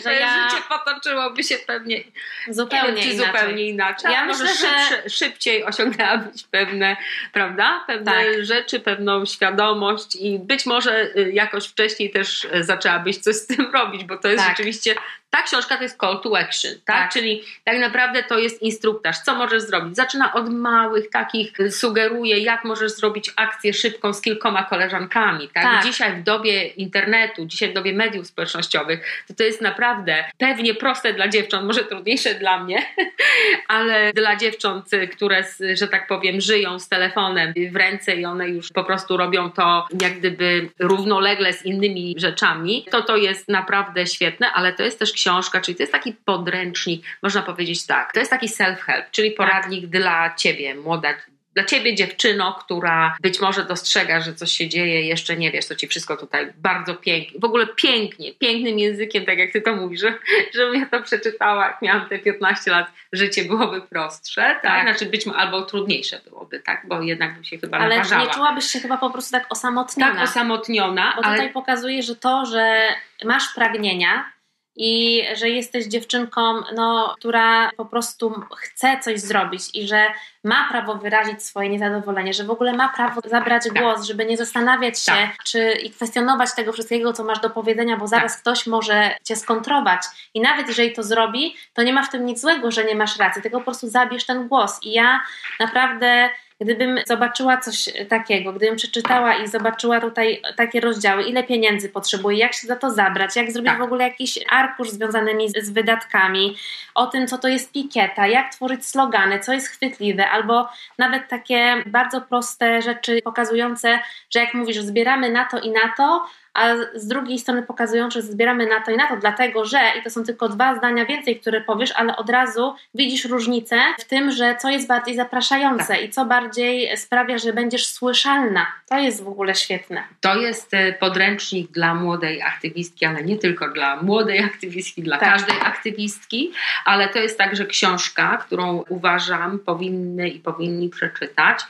Speaker 2: że ja... życie potoczyłoby się pewnie zupełnie wiem, czy inaczej. zupełnie inaczej. Ja myślę, że szybciej osiągnęłabyś pewne, prawda? Pewne tak. rzeczy, pewną świadomość i być może y, jakoś wcześniej też y, zaczęłabyś coś z tym robić, bo to jest tak. rzeczywiście ta książka to jest call to action, tak? tak? Czyli tak naprawdę to jest instruktaż, co możesz zrobić. Zaczyna od małych takich, y, sugeruje, jak możesz zrobić akcję szybką z kilkoma koleżankami, tak? tak? Dzisiaj w dobie internetu, dzisiaj w dobie mediów społecznościowych, to to jest naprawdę pewnie proste dla dziewcząt, może trudniejsze dla mnie, ale dla dziewcząt, y, które, że tak powiem, żyją z telefonem w ręce i one już po prostu robią to jak gdyby równolegle z innymi rzeczami, to to jest naprawdę świetne, ale to jest też książka, czyli to jest taki podręcznik, można powiedzieć tak, to jest taki self-help, czyli poradnik tak. dla ciebie, młoda dla ciebie dziewczyno, która być może dostrzega, że coś się dzieje, jeszcze nie wiesz, to ci wszystko tutaj bardzo pięknie, w ogóle pięknie, pięknym językiem, tak jak ty to mówisz, że, żebym ja to przeczytała, jak miałam te 15 lat, życie byłoby prostsze, tak? tak. Znaczy być może, albo trudniejsze byłoby, tak? Bo jednak bym się chyba
Speaker 1: Ale
Speaker 2: naparzała.
Speaker 1: nie czułabyś się chyba po prostu tak osamotniona.
Speaker 2: Tak, osamotniona.
Speaker 1: Bo ale... tutaj pokazuje, że to, że masz pragnienia, i że jesteś dziewczynką, no, która po prostu chce coś zrobić i że ma prawo wyrazić swoje niezadowolenie, że w ogóle ma prawo zabrać tak. głos, żeby nie zastanawiać się tak. czy i kwestionować tego wszystkiego, co masz do powiedzenia, bo zaraz tak. ktoś może cię skontrować. I nawet jeżeli to zrobi, to nie ma w tym nic złego, że nie masz racji, tylko po prostu zabierz ten głos. I ja naprawdę Gdybym zobaczyła coś takiego, gdybym przeczytała i zobaczyła tutaj takie rozdziały, ile pieniędzy potrzebuję, jak się za to zabrać, jak zrobić tak. w ogóle jakiś arkusz związanymi z, z wydatkami, o tym, co to jest pikieta, jak tworzyć slogany, co jest chwytliwe, albo nawet takie bardzo proste rzeczy pokazujące, że jak mówisz, zbieramy na to i na to, a z drugiej strony pokazują, że zbieramy na to i na to, dlatego że, i to są tylko dwa zdania więcej, które powiesz, ale od razu widzisz różnicę w tym, że co jest bardziej zapraszające tak. i co bardziej sprawia, że będziesz słyszalna. To jest w ogóle świetne.
Speaker 2: To jest e, podręcznik dla młodej aktywistki, ale nie tylko dla młodej aktywistki, dla tak. każdej aktywistki, ale to jest także książka, którą uważam powinny i powinni przeczytać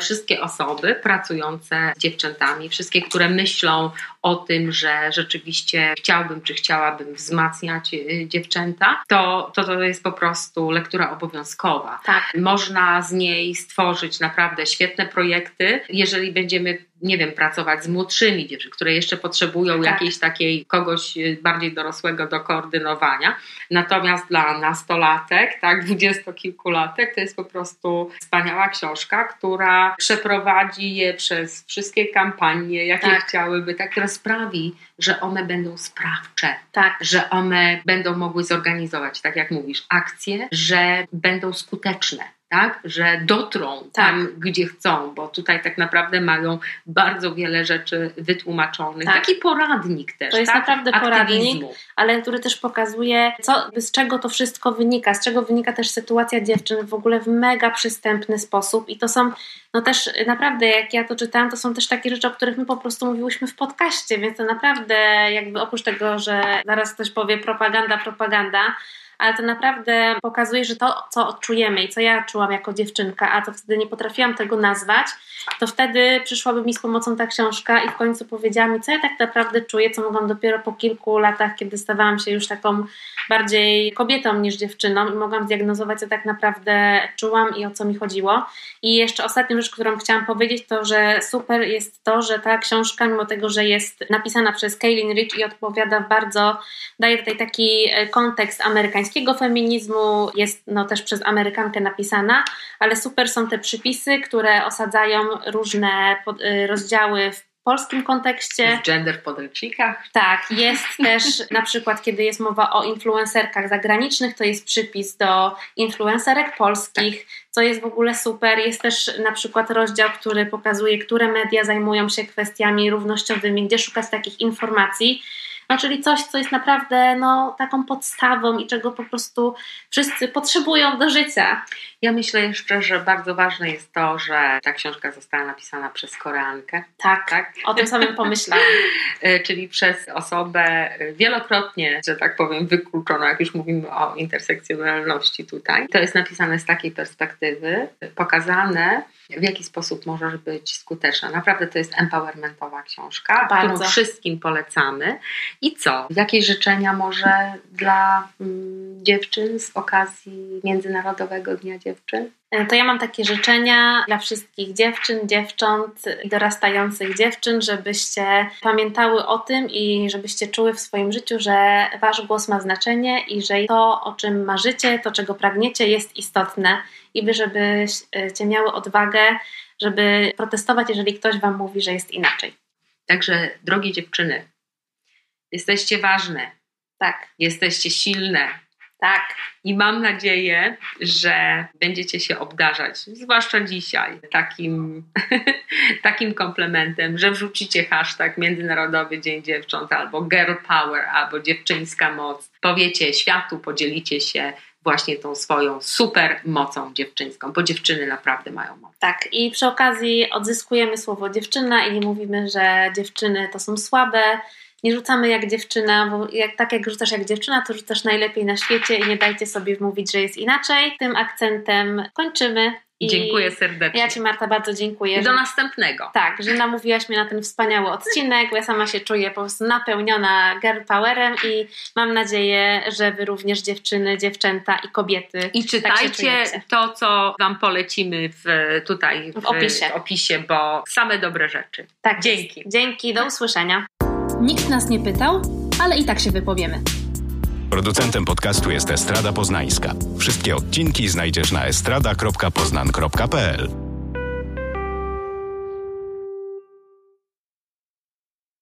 Speaker 2: wszystkie osoby pracujące z dziewczętami, wszystkie, które myślą o tym, że rzeczywiście chciałbym czy chciałabym wzmacniać e, dziewczęta, to to, to jest po prostu lektura obowiązkowa.
Speaker 1: Tak.
Speaker 2: Można z niej stworzyć naprawdę świetne projekty, jeżeli będziemy nie wiem, pracować z młodszymi dziewczynami, które jeszcze potrzebują tak. jakiejś takiej kogoś y, bardziej dorosłego do koordynowania. Natomiast dla nastolatek, tak, dwudziestokilkulatek, to jest po prostu wspaniała książka, która przeprowadzi je przez wszystkie kampanie, jakie tak. chciałyby, tak, która sprawi, że one będą sprawcze,
Speaker 1: tak.
Speaker 2: że one będą mogły zorganizować, tak jak mówisz, akcje, że będą skuteczne tak? że dotrą tak. tam, gdzie chcą, bo tutaj tak naprawdę mają bardzo wiele rzeczy wytłumaczonych. Tak. Taki poradnik też.
Speaker 1: To jest
Speaker 2: tak?
Speaker 1: naprawdę poradnik, ale który też pokazuje, co, z czego to wszystko wynika, z czego wynika też sytuacja dziewczyn w ogóle w mega przystępny sposób i to są no też naprawdę, jak ja to czytałam, to są też takie rzeczy, o których my po prostu mówiłyśmy w podcaście, więc to naprawdę jakby oprócz tego, że zaraz ktoś powie propaganda, propaganda, ale to naprawdę pokazuje, że to, co odczujemy i co ja czułam jako dziewczynka, a to wtedy nie potrafiłam tego nazwać, to wtedy przyszłaby mi z pomocą ta książka i w końcu powiedziała mi, co ja tak naprawdę czuję, co mogłam dopiero po kilku latach, kiedy stawałam się już taką bardziej kobietą niż dziewczyną i mogłam zdiagnozować, co tak naprawdę czułam i o co mi chodziło. I jeszcze ostatnią rzecz, którą chciałam powiedzieć, to że super jest to, że ta książka, mimo tego, że jest napisana przez Kaylin Rich i odpowiada bardzo, daje tutaj taki e, kontekst amerykańskiego feminizmu, jest no też przez Amerykankę napisana, ale super są te przypisy, które osadzają różne e, rozdziały w polskim kontekście.
Speaker 2: Jest gender w podręcznikach.
Speaker 1: Tak, jest też na przykład, kiedy jest mowa o influencerkach zagranicznych, to jest przypis do influencerek polskich, tak. co jest w ogóle super. Jest też na przykład rozdział, który pokazuje, które media zajmują się kwestiami równościowymi, gdzie szukać takich informacji. No, czyli coś, co jest naprawdę no, taką podstawą i czego po prostu wszyscy potrzebują do życia.
Speaker 2: Ja myślę jeszcze, że bardzo ważne jest to, że ta książka została napisana przez Koreankę.
Speaker 1: Tak, tak. O tym samym pomyślałam.
Speaker 2: E, czyli przez osobę wielokrotnie, że tak powiem, wykluczoną, jak już mówimy o intersekcjonalności tutaj. To jest napisane z takiej perspektywy, pokazane w jaki sposób możesz być skuteczna. Naprawdę to jest empowermentowa książka,
Speaker 1: Bardzo.
Speaker 2: którą wszystkim polecamy. I co? Jakieś życzenia może dla mm, dziewczyn z okazji Międzynarodowego Dnia Dziewczyn?
Speaker 1: To ja mam takie życzenia dla wszystkich dziewczyn, dziewcząt i dorastających dziewczyn, żebyście pamiętały o tym i żebyście czuły w swoim życiu, że wasz głos ma znaczenie i że to, o czym marzycie, to, czego pragniecie, jest istotne i wy, żebyście miały odwagę, żeby protestować, jeżeli ktoś wam mówi, że jest inaczej.
Speaker 2: Także, drogie dziewczyny, jesteście ważne.
Speaker 1: Tak.
Speaker 2: Jesteście silne.
Speaker 1: Tak.
Speaker 2: I mam nadzieję, że będziecie się obdarzać, zwłaszcza dzisiaj, takim, takim komplementem, że wrzucicie hashtag Międzynarodowy Dzień Dziewcząt albo Girl Power, albo Dziewczyńska Moc. Powiecie światu, podzielicie się właśnie tą swoją super mocą dziewczyńską, bo dziewczyny naprawdę mają moc.
Speaker 1: Tak, i przy okazji odzyskujemy słowo dziewczyna i nie mówimy, że dziewczyny to są słabe, nie rzucamy jak dziewczyna, bo jak, tak jak rzucasz jak dziewczyna, to rzucasz najlepiej na świecie i nie dajcie sobie mówić, że jest inaczej. Tym akcentem kończymy. I
Speaker 2: Dziękuję serdecznie.
Speaker 1: Ja Ci Marta bardzo dziękuję.
Speaker 2: Do że, następnego.
Speaker 1: Tak, że namówiłaś mnie na ten wspaniały odcinek, ja sama się czuję po prostu napełniona girl powerem i mam nadzieję, że Wy również dziewczyny, dziewczęta i kobiety
Speaker 2: I czytajcie
Speaker 1: tak
Speaker 2: to, co Wam polecimy w, tutaj
Speaker 1: w, w, opisie.
Speaker 2: w opisie, bo same dobre rzeczy.
Speaker 1: Tak,
Speaker 2: dzięki.
Speaker 1: Dzięki, do usłyszenia. Nikt nas nie pytał, ale i tak się wypowiemy.
Speaker 3: Producentem podcastu jest Estrada Poznańska. Wszystkie odcinki znajdziesz na estrada.poznan.pl.